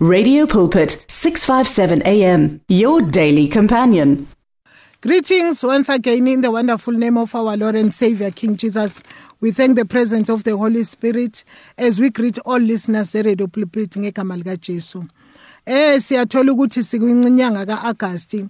Radio Pulpit 657 AM your daily companion. Greetings once again in the wonderful name of our Lord and Savior King Jesus. We thank the presence of the Holy Spirit as we greet all listeners Radio Pulpit ngegama lika Jesu. Eh siyathola ukuthi sikwinyanga kaAugust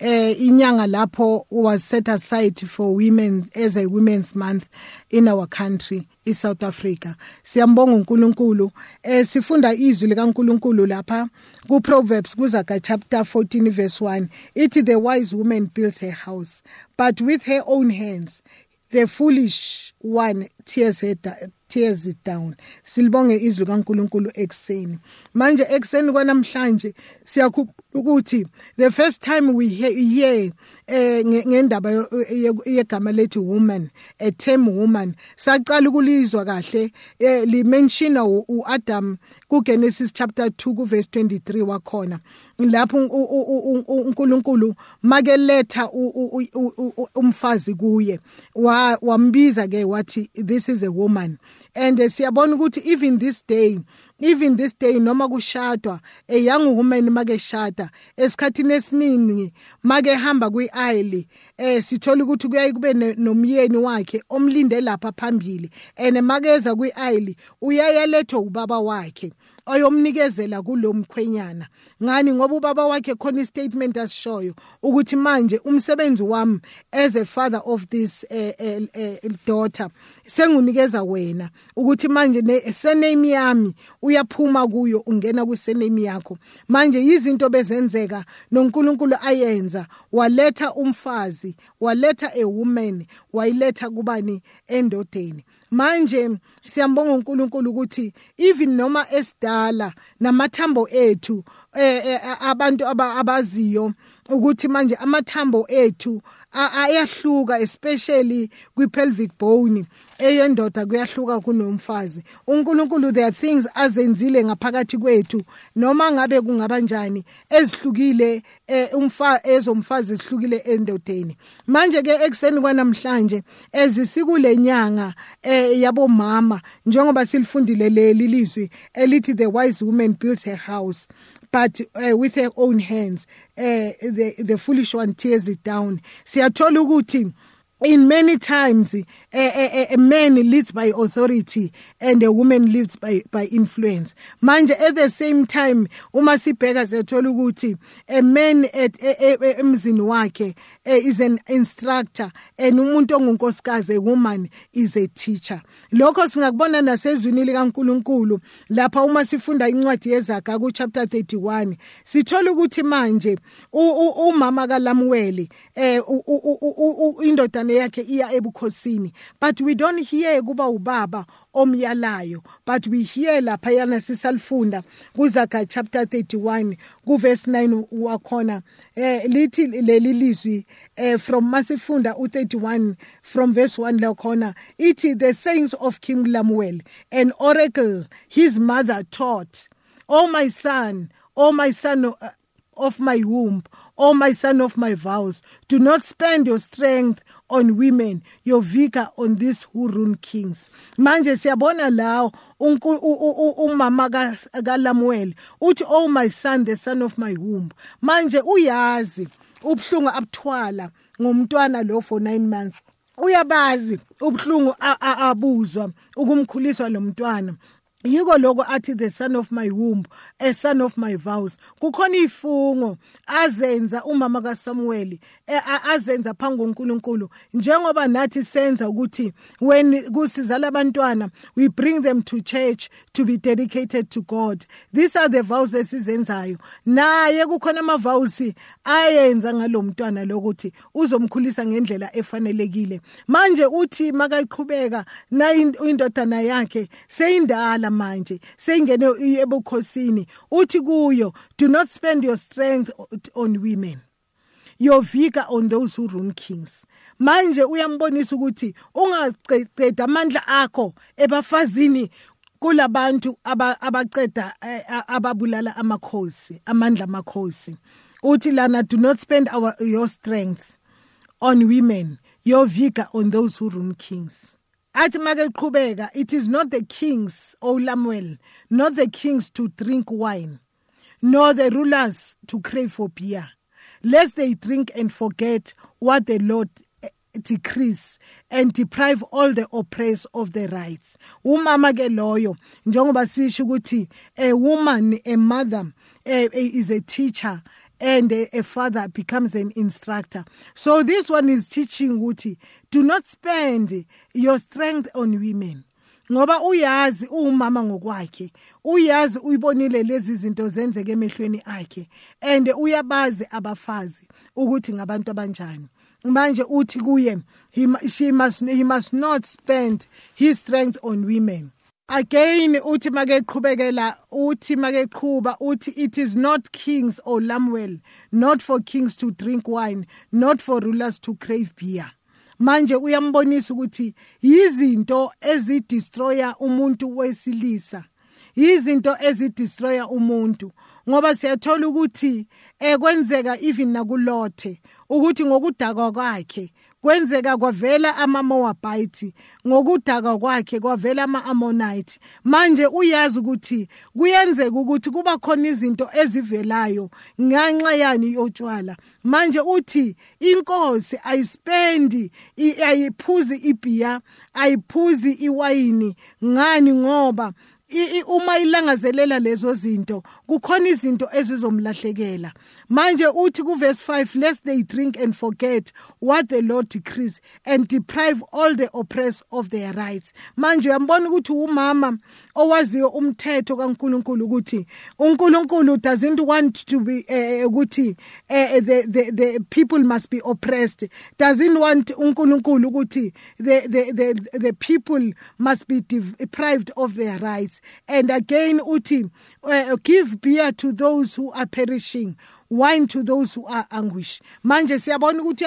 eh inyanga lapho was set aside for women as a women's month in our country iSouth Africa. Siyambonga uNkulunkulu. Eh sifunda izwi likaNkulunkulu lapha ku Proverbs kuzaga chapter 14 verse 1 ithi the wise woman builds her house but with her own hands the foolish one tears her tears it down. Silibonge izwi kaNkuluNkulu ekseni manje ekseni kwanamhlanje siyakhumbula ukuthi the first time we hear, hear eh ngendaba yegama lethi woman a term woman saqala ukulizwa kahle. Eh, li mention uAdam ku Genesis chapter 2 ku verse 23 wakhona. Lapho uNkulunkulu makeletha umfazi kuye. Wambiza ke wathi this is a woman. And siyabona ukuthi even this day even this day noma kushadwa a young woman make shada esikhathini esiningi make hamba kwi-aisle eh sithola ukuthi kuyaye kube nomyeni wakhe omlinde lapha phambili. And makeza kwi-aisle uyayaletha ubaba wakhe. Ayomnikezela kulomkhwenyana ngani? Ngoba ubaba wakhe khona istatement asishoyo ukuthi manje umsebenzi wami as a father of this uh, uh, uh, daughter sengunikeza wena ukuthi manje ne surname yami uyaphuma kuyo ungena ku surname yakho. Manje izinto bezenzeka noNkulunkulu ayenza. Waletha umfazi waletha a woman wayiletha kubani? Endodeni. Manje siyambonga uNkulunkulu ukuthi even noma esidala namathambo ethu eh, eh abantu abaziyo ukuthi manje amathambo ethu ayahluka especially kwi pelvic bone. Eyendoda kuyahluka kunomfazi. uNkulunkulu there are things azenzile ngaphakathi kwethu noma ngabe kungaba njani ezihlukile umfa ezomfazi esihlukile endodeni. Manje ke ekseni kwanamhlanje ezisikule nyanga yabomama njengoba silifundile leli lizwi elithi the wise woman builds her house but uh, with her own hands uh, the the foolish one tears it down. Siyathola ukuthi in many times a, a, a man leads by authority and a woman leads by by influence. Manje at the same time uma sibheka siyathola ukuthi a man at eh, eh, eh, emzini wakhe is an instructor and umuntu ongunkosikazi a woman is a teacher. Lokho singakubona nasezwini likaNkuluNkulu lapha uma sifunda incwadi yezaga ku chapter 31 sithola ukuthi manje umama kaLamuweli eh indodana yakhe iya ebukhosini but we don't hear kuba ubaba omyalayo but we hear lapha yana sisalfunda kuzaga chapter 31 ku verse 9 wakhona. Eh lithi leli lizwi eh from masifunda u31 from verse 1 lakhona ithi the sayings of King Lamuel an oracle his mother taught. Oh my son oh my son uh, of my womb, O my son of my vows. Do not spend your strength on women, your vigor on these who rule kings. Manje siyabona lawo umama kaLamuel uthi oh my son the son of my womb. Manje uyazi ubhlungu abuthwala ngomntwana lo for 9 months. Uyabazi ubhlungu abuzwa ukumkhuliswa lo mntwana yiko lokho athi the son of my womb a son of my vows. Kukhona ifungo azenza umama kaSamuel azenza phambi koNkulunkulu njengoba nathi senza ukuthi when kusizala abantwana we bring them to church to be dedicated to God. These are the vows esizenzayo. Naye kukhona ama vows ayenza ngalomntwana lokuthi uzomkhulisa ngendlela efanelekile. Manje uthi makaqhubeka na indodana yakhe seyindala manje. Seyingene ebukhosini uthi kuyo do not spend your strength on women. Your vigor on those who rule kings. Manje uyambonisa ukuthi ungaqeda amandla akho ebafazini kulabantu abaceda ababulala amakhosi amandla amakhosi. Uthi lana do not spend our your strength on women. Your vigor on those who rule kings. Athi make qhubeka it is not the kings o Lamuel not the kings to drink wine nor the rulers to crave for beer, lest they drink and forget what the Lord eh, decrease and deprive all the oppressed of their rights. Umama ke loyo njengoba sisho ukuthi a woman a mother a, a, is a teacher and a, a father becomes an instructor. So this one is teaching ukuthi do not spend your strength on women. Ngoba uyazi umama ngokwakhe uyazi uyibonile lezi zinto zenzeke emehlweni akhe and uyabazi abafazi ukuthi ngabantu abanjani. Manje uthi kuye he, she must, he must not spend his strength on women again uthi makeqhubekela uthi makeqhuba uthi it is not kings or lamwell not for kings to drink wine not for rulers to crave beer. Manje uyambonisa ukuthi yizinto ezidestroya umuntu wesilisa. Yizinto ezidestroya umuntu. Ngoba siyathola ukuthi ekwenzeka even nakulothe ukuthi ngokudakwa kwakhe kwenzeka kwavela ama-moabite ngokudaka kwakhe kwavela ama-ammonite. Manje uyazi ukuthi kuyenzeka ukuthi kuba khona izinto ezivelayo ngenxa yani yotshwala. Manje uthi inkosi ayispendi ayiphuzi ibhiya ayiphuzi iwayini ngani ngoba uma ilangazelela lezo zinto kukhona izinto ezizomlahlekela. Manje uthi kuverse 5 lest they drink and forget what the lord decrees and deprive all the oppressed of their rights. Manje uyambona ukuthi umama owaziyo umthetho kaNkuluNkulu ukuthi uNkulunkulu doesn't want to be ukuthi uh, the, the the people must be oppressed? Doesn't want uNkulunkulu ukuthi the, the the the people must be deprived of their rights? And again uthi uh, give beer to those who are perishing wine to those who are anguish manje siyabona ukuthi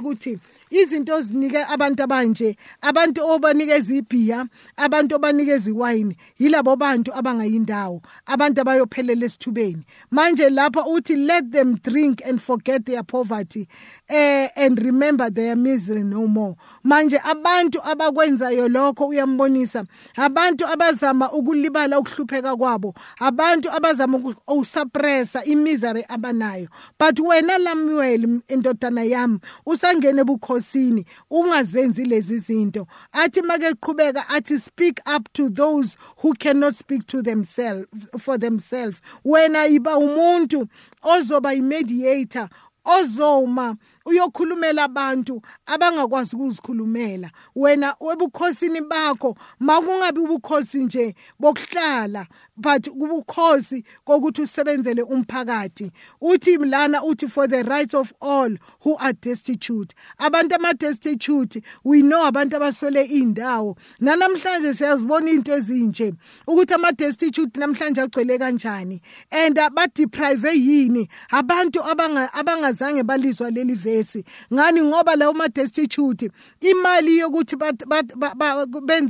ukuthi izinto ozinike abantu abanje abantu obanikeza ibhiya abantu obanikeza iwayini yilabo bantu abangayindawo abantu abayophelela esithubeni. Manje lapha uthi let them drink and forget their poverty eh, and remember their misery no more. Manje abantu abakwenzayo lokho uyambonisa abantu abazama ukulibala ukuhlupheka kwabo abantu abazama ukusuppressa imisery abanayo. But wena Lamuel indodana yami usangene ebukhosi enkosini ungazenzi lezi zinto. Athi make qhubeka athi speak up to those who cannot speak to themselves for themselves. Wena iba umuntu ozoba imediator ozoma uyokhulumela abantu abangakwazi ukuzikhulumela. Wena webukhosini bakho makungabi ubukhosi nje bokuhlala. But ubukhosi kokuthi usebenzele umphakathi. Uthi lana uthi for the rights of all who are destitute. Abantu ama-destitute we know abantu abaswele iy'ndawo. Nanamhlanje siyazibona into ezinje ukuthi ama-destitute namhlanje agcwele kanjani. And badeprive yini abantu abangazange balizwa leli vele lesi ngani? Ngoba lawo ma-destitute imali yokuthi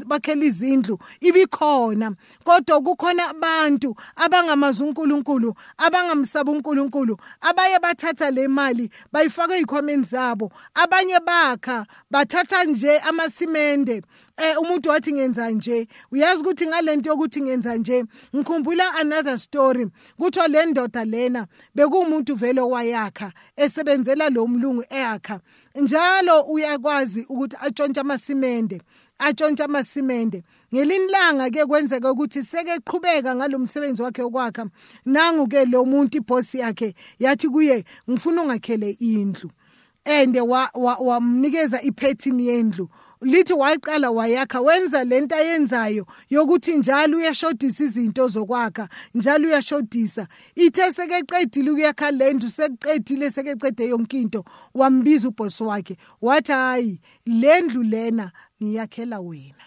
bakhele izindlu ibikhona. Kodwa kukhona abantu abangamazi uNkulunkulu abangamsaba uNkulunkulu abaye bathatha le mali bayifaka ezikhwameni zabo. Abanye bakha bathatha nje amasimende. Eh umuntu wathi ngenza nje uyazi ukuthi ngalento yokuthi ngenza nje ngikhumbula another story. Kuthiwa le ndoda lena bekuwumuntu vele wayakha esebenzela lo mlungu eyakha. Njalo uyakwazi ukuthi atshontshe amasimende. Atshontshe amasimende. Ngelinye ilanga ke kwenzeka ukuthi sekeqhubeka ngalomsebenzi wakhe wokwakha nangu ke lo muntu ibosi yakhe yathi kuye ngifuna ungakhele indlu. And wamnikeza iphethini yendlu. Lithi wayiqala wayakha wenza lento ayenzayo yokuthi njalo uyashodisa izinto zokwakha njalo uyashodisa. Ithe sekeqedile ukuyakha lendlu sekuqedile sekeqede yonke into wambiza ubhosi wakhe. Wathi hayi lendlu lena ngiyakhela wena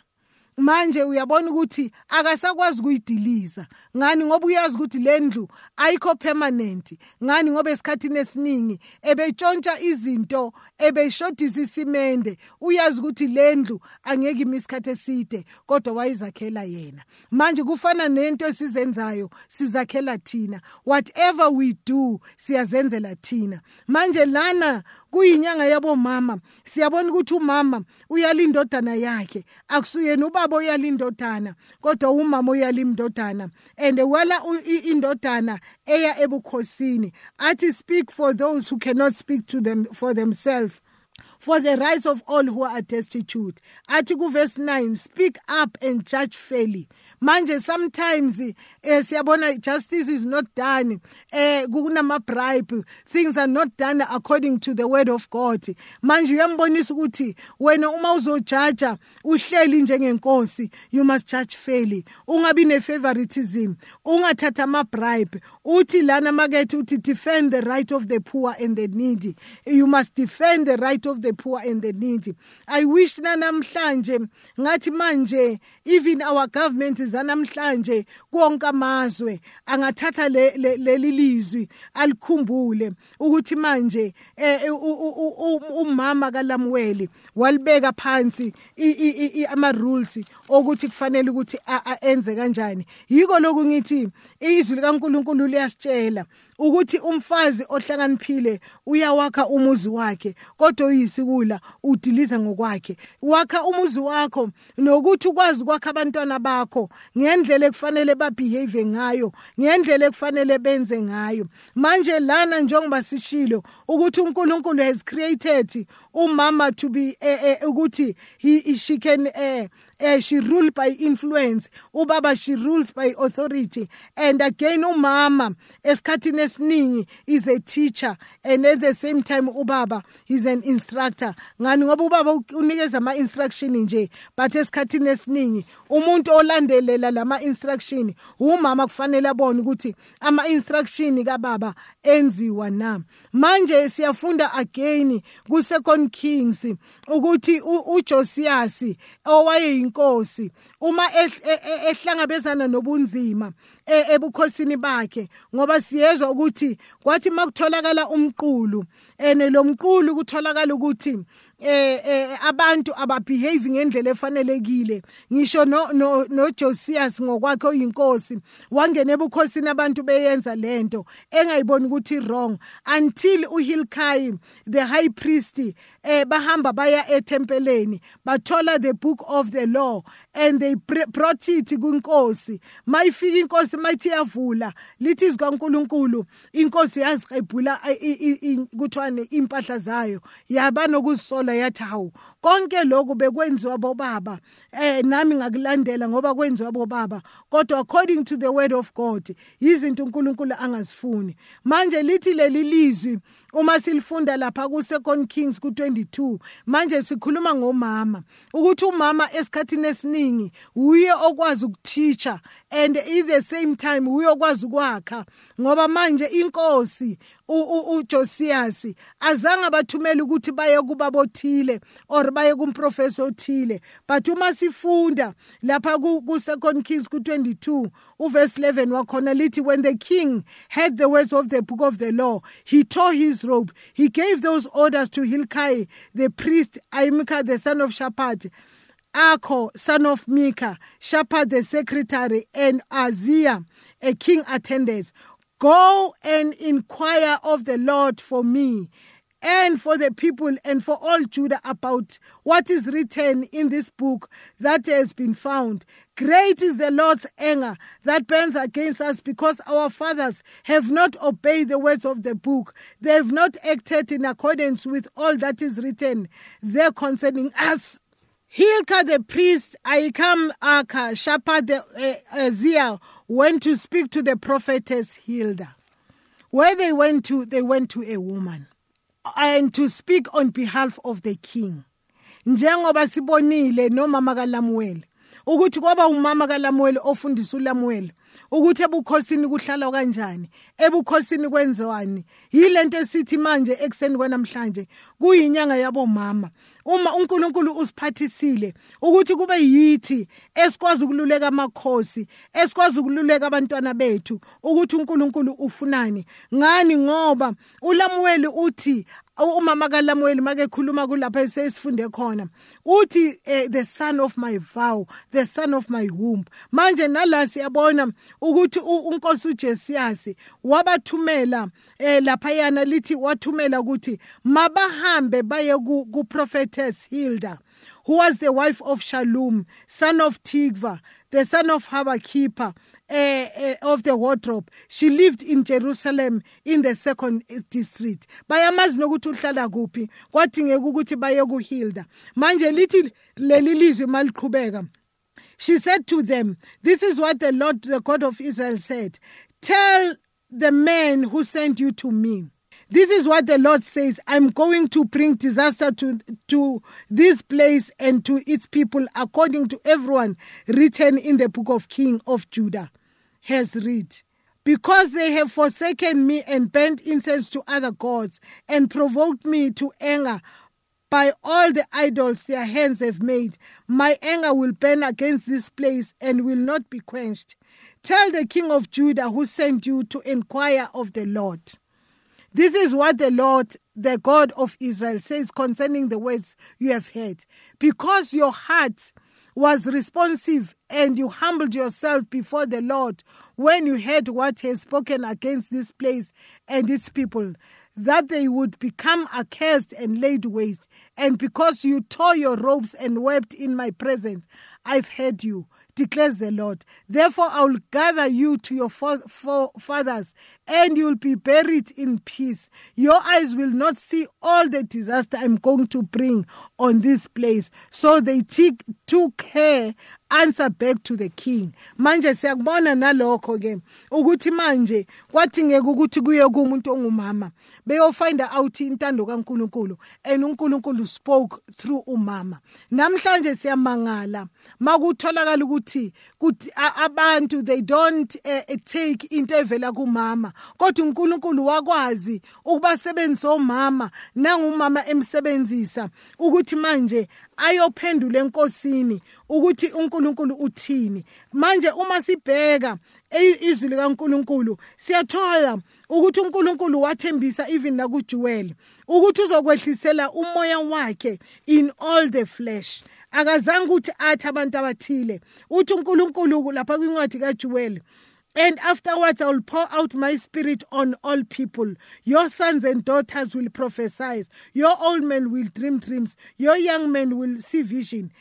manje uyabona ukuthi akasakwazi kuyidiliza ngani? Ngoba uyazi ukuthi le ndlu ayikho permanent. Ngani? Ngoba esikhathini esiningi ebetshontsha izinto ebeshodisa isimende. Uyazi ukuthi le ndlu angeke ime isikhathi eside kodwa wayizakhela yena. Manje kufana nento esizenzayo sizakhela thina. Whatever we do siyazenzela thina. Manje lana kuyinyanga yabomama siyabona ukuthi umama uyalindodana yakhe. Akusuyena uba ubaba oyala indodana kodwa umama oyala indodana and wala indodana eya ebukhosini athi speak for those who cannot speak to them for themselves. For the rights of all who are destitute. Athi kuverse 9 speak up and judge fairly. Manje sometimes eh siyabona justice is not done eh bribe things are not done according to the word of God. Manje uyambonisa ukuthi wena uma uzojaja uhleli njengenkosi you must judge fairly. Ungabi favoritism ungathatha ama bribe uthi lana makethi uthi defend the right of the poor and the needy. You must defend the right of the poor and the needy. I wish namhlanje ngathi manje even our government zanamhlanje konke amazwe angathatha leli lizwi alikhumbule ukuthi manje eh, eh, umama kalamweli walibeka phansi ama rules ukuthi kufanele ukuthi enze kanjani. Yiko lokhu ngithi izwi likaNkuluNkulu liyasitshela. Ukuthi umfazi ohlakaniphile uyawakha umuzi wakhe kodwa uyisikula udiliza ngokwakhe. Wakha umuzi wakho nokuthi ukwazi ukwakha abantwana bakho ngendlela ekufanele babehave ngayo ngendlela ekufanele benze ngayo. Manje lana njengoba sishilo ukuthi uNkulunkulu has created umama to be uh, uh, ukuthi he she can uh, she rule by influence. Ubaba she rules by authority. And again umama esikhathini esiningi is a teacher. And at the same time ubaba is an instructor. Ngani? Ngoba ubaba unikeza ama instruction nje. But esikhathini esiningi umuntu olandelela lama instruction umama kufanele abone ukuthi ama instruction kababa enziwa na. Manje siyafunda again ku second kings ukuthi uJosias owaye inkosi uma ehlangabezana nobunzima ebukhosini bakhe ngoba siyezwa ukuthi kwathi makutholakala umqulu ene lo mqulu kutholakala ukuthi eh, eh abantu ababehave ngendlela efanelekile. Ngisho no no, Josias ngokwakhe oyinkosi wangena ebukhosini abantu beyenza lento engayiboni ukuthi wrong until uHilkiah the high priest eh bahamba baya etempeleni bathola the book of the law and they brought it kunkosi. Mayifika inkosi mayithi yavula lithi zikaNkuluNkulu inkosi yaziqebhula kuthwane impahla zayo yaba nokuzisola yathi hawu konke lokhu bekwenziwa bobaba. Eh nami ngakulandela ngoba kwenziwa bobaba kodwa according to the word of God izinto uNkulunkulu angazifuni. Manje lithi leli lizwi uma silifunda lapha ku Second Kings ku22 manje sikhuluma ngomama. Ukuthi umama esikhathini esiningi uye okwazi ukuthicha and at the same time uye okwazi ukwakha. Ngoba manje inkosi uJosias azange bathumele ukuthi baye kuba bothile or baye kumprofessor othile. But uma sifunda lapha ku 2 Kings ku22 uverse 11 wakhona lithi when the king heard the words of the book of the law he tore his robe. He gave those orders to Hilkiah the priest Ahimkar the son of Shaphat Akho, son of Micah, Shaphat the secretary, and Aziah, a king attendant, Go and inquire of the Lord for me and for the people and for all Judah about what is written in this book that has been found. Great is the Lord's anger that burns against us because our fathers have not obeyed the words of the book. They have not acted in accordance with all that is written there concerning us. Hilkiah the priest, Ahikam Aka, Shaphat the uh, Azia went to speak to the prophetess Hilda. Where they went to, they went to a woman and to speak on behalf of the king. Njengoba sibonile nomama kaLamuel ukuthi kwaba umama kaLamuel ofundisa uLamuel ukuthi ebukhosini kuhlala kanjani ebukhosini kwenziwani yilento esithi manje ekseni kwanamhlanje kuyinyanga yabomama uma uNkulunkulu usiphathisile ukuthi kube yithi esikwazi ukululeka amakhosi esikwazi ukululeka abantwana bethu ukuthi uNkulunkulu ufunani? Ngani? Ngoba uLamuweli uthi umama kaLamuweli make khuluma kulapha esesifunde khona uthi eh, the son of my vow the son of my womb. Manje nala siyabona ukuthi unkosi uJesias wabathumela eh lapha yana lithi wathumela ukuthi mabahambe baye ku prophetess Hilda who was the wife of Shalom, son of Tigva, the son of Habakkuk, uh, uh, of the wardrobe. She lived in Jerusalem in the second district. Bayamazi nokuthi uhlala kuphi kwadingeka ukuthi baye kuHilda. Manje lithi leli lizwi she said to them this is what the Lord the God of Israel said. Tell the man who sent you to me this is what the Lord says I'm going to bring disaster to, to this place and to its people, according to everyone written in the book of King of Judah has read. Because they have forsaken me and burnt incense to other gods and provoked me to anger by all the idols their hands have made, my anger will burn against this place and will not be quenched. Tell the king of Judah who sent you to inquire of the Lord. This is what the Lord, the God of Israel, says concerning the words you have heard. Because your heart was responsive and you humbled yourself before the Lord when you heard what he has spoken against this place and its people, that they would become accursed and laid waste. And because you tore your robes and wept in my presence, I've heard you, declares the Lord. Therefore, I will gather you to your fathers, and you will be buried in peace. Your eyes will not see all the disaster I'm going to bring on this place. So they took her answer back to the king. Manje siyakubona nalokho ke ukuthi manje kwadingeka ukuthi kuye kumuntu ongumama. Beyofind out intando kaNkuluNkulu and uNkulunkulu spoke through umama. Namhlanje siyamangala. Makutholakala ukuthi kuthi abantu they don't uh, take into evela kumama. Kodwa uNkulunkulu wakwazi ukubasebenzisa omama nangumama emsebenzisa ukuthi manje ayophendula enkosini ukuthi uNkulunkulu uthini manje uma sibheka izwi likaNkulunkulu siyathola ukuthi uNkulunkulu wathembisa even nakuJuwel ukuthi uzokwehlisela umoya wakhe in all the flesh akazange ukuthi athi abantu abathile uthi uNkulunkulu lapha kwincwadi kaJuwel And afterwards, I will pour out my spirit on all people. Your sons and daughters will prophesy. Your old men will dream dreams. Your young men will see vision.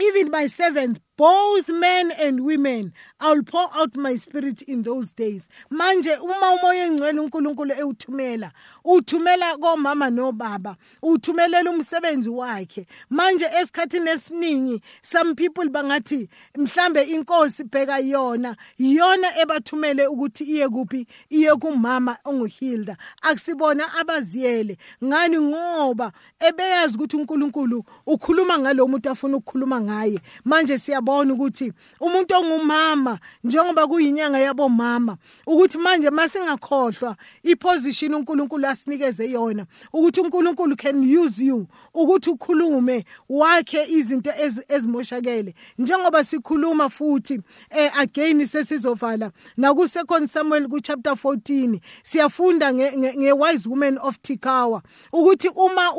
Even my servants both men and women. I'll pour out my spirit in those days. Manje uma umoya engcwele uNkulunkulu ewuthumela uthumela komama nobaba uthumelela umsebenzi wakhe. Manje esikhathini esiningi some people bangathi mhlambe inkosi bheka yona yona ebathumele ukuthi iye kuphi iye kumama onguHilda. Akusibona abaziyele. Ngani? Ngoba ebeyazi ukuthi uNkulunkulu ukhuluma ngalo muntu afuna ukukhuluma ngaye. Manje siyabona siyabona ukuthi umuntu ongumama njengoba kuyinyanga yabomama ukuthi manje masingakhohlwa iposition uNkulunkulu asinikeze yona ukuthi uNkulunkulu can use you ukuthi ukhulume wakhe izinto ezimoshakele njengoba sikhuluma futhi eh again sesizovala naku second Samuel ku chapter 14 siyafunda nge, nge wise woman of Tikawa ukuthi uma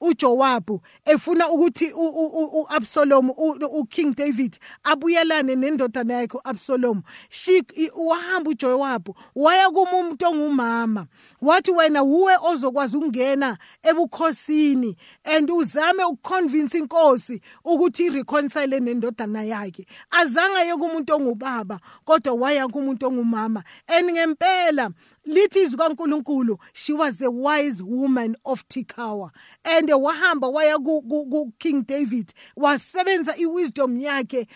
uJowabu efuna ukuthi uAbsalom uKing David abuyelane nendodana yakhe uAbsalom she wahamba uJowabu waya kumuntu ongumama. Wathi wena uwe ozokwazi ukungena ebukhosini and uzame ukuconvince inkosi ukuthi ireconcile nendodana yakhe. Azange ye kumuntu ongubaba kodwa waya kumuntu ongumama. And ngempela lithi izwi kaNkuluNkulu she was a wise woman of Tikawa and wahamba waya ku King David wasebenza iwisdom yakhe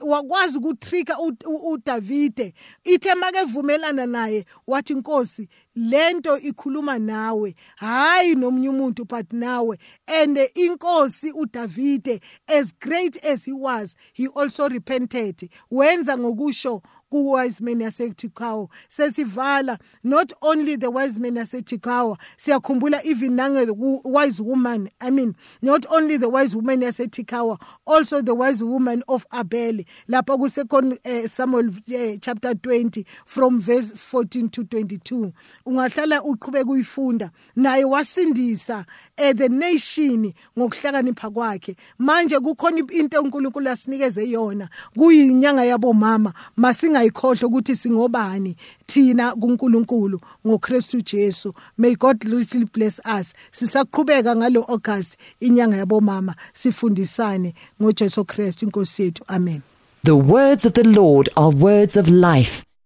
wakwazi ukutrika uDavide. Ithe makevumelana naye wathi inkosi lento ikhuluma nawe hayi nomunye umuntu but nawe. And inkosi uDavide as great as he was he also repented. Wenza ngokusho ku-wise men yaseTikawa sesivala not only the wise men yaseTikawa siyakhumbula even nange wise woman i mean not only the wise woman yaseTikawa also the wise woman of Abel. Lapha ku second uh, Samuel uh, chapter 20 from verse 14 to 22 ungahlala uqhubeka uyifunda. Naye wasindisa uh, the nation ngokuhlakanipha kwakhe. Manje kukhona into uNkulunkulu asinikeze yona. Kuyinyanga yabomama masinga singayikhohlwa ukuthi singobani thina kuNkulunkulu ngoKristu Jesu. May God richly bless us. Sisaqhubeka ngalo August inyanga yabomama sifundisane ngoJesu Kristu inkosi yethu. Amen. The words of the Lord are words of life.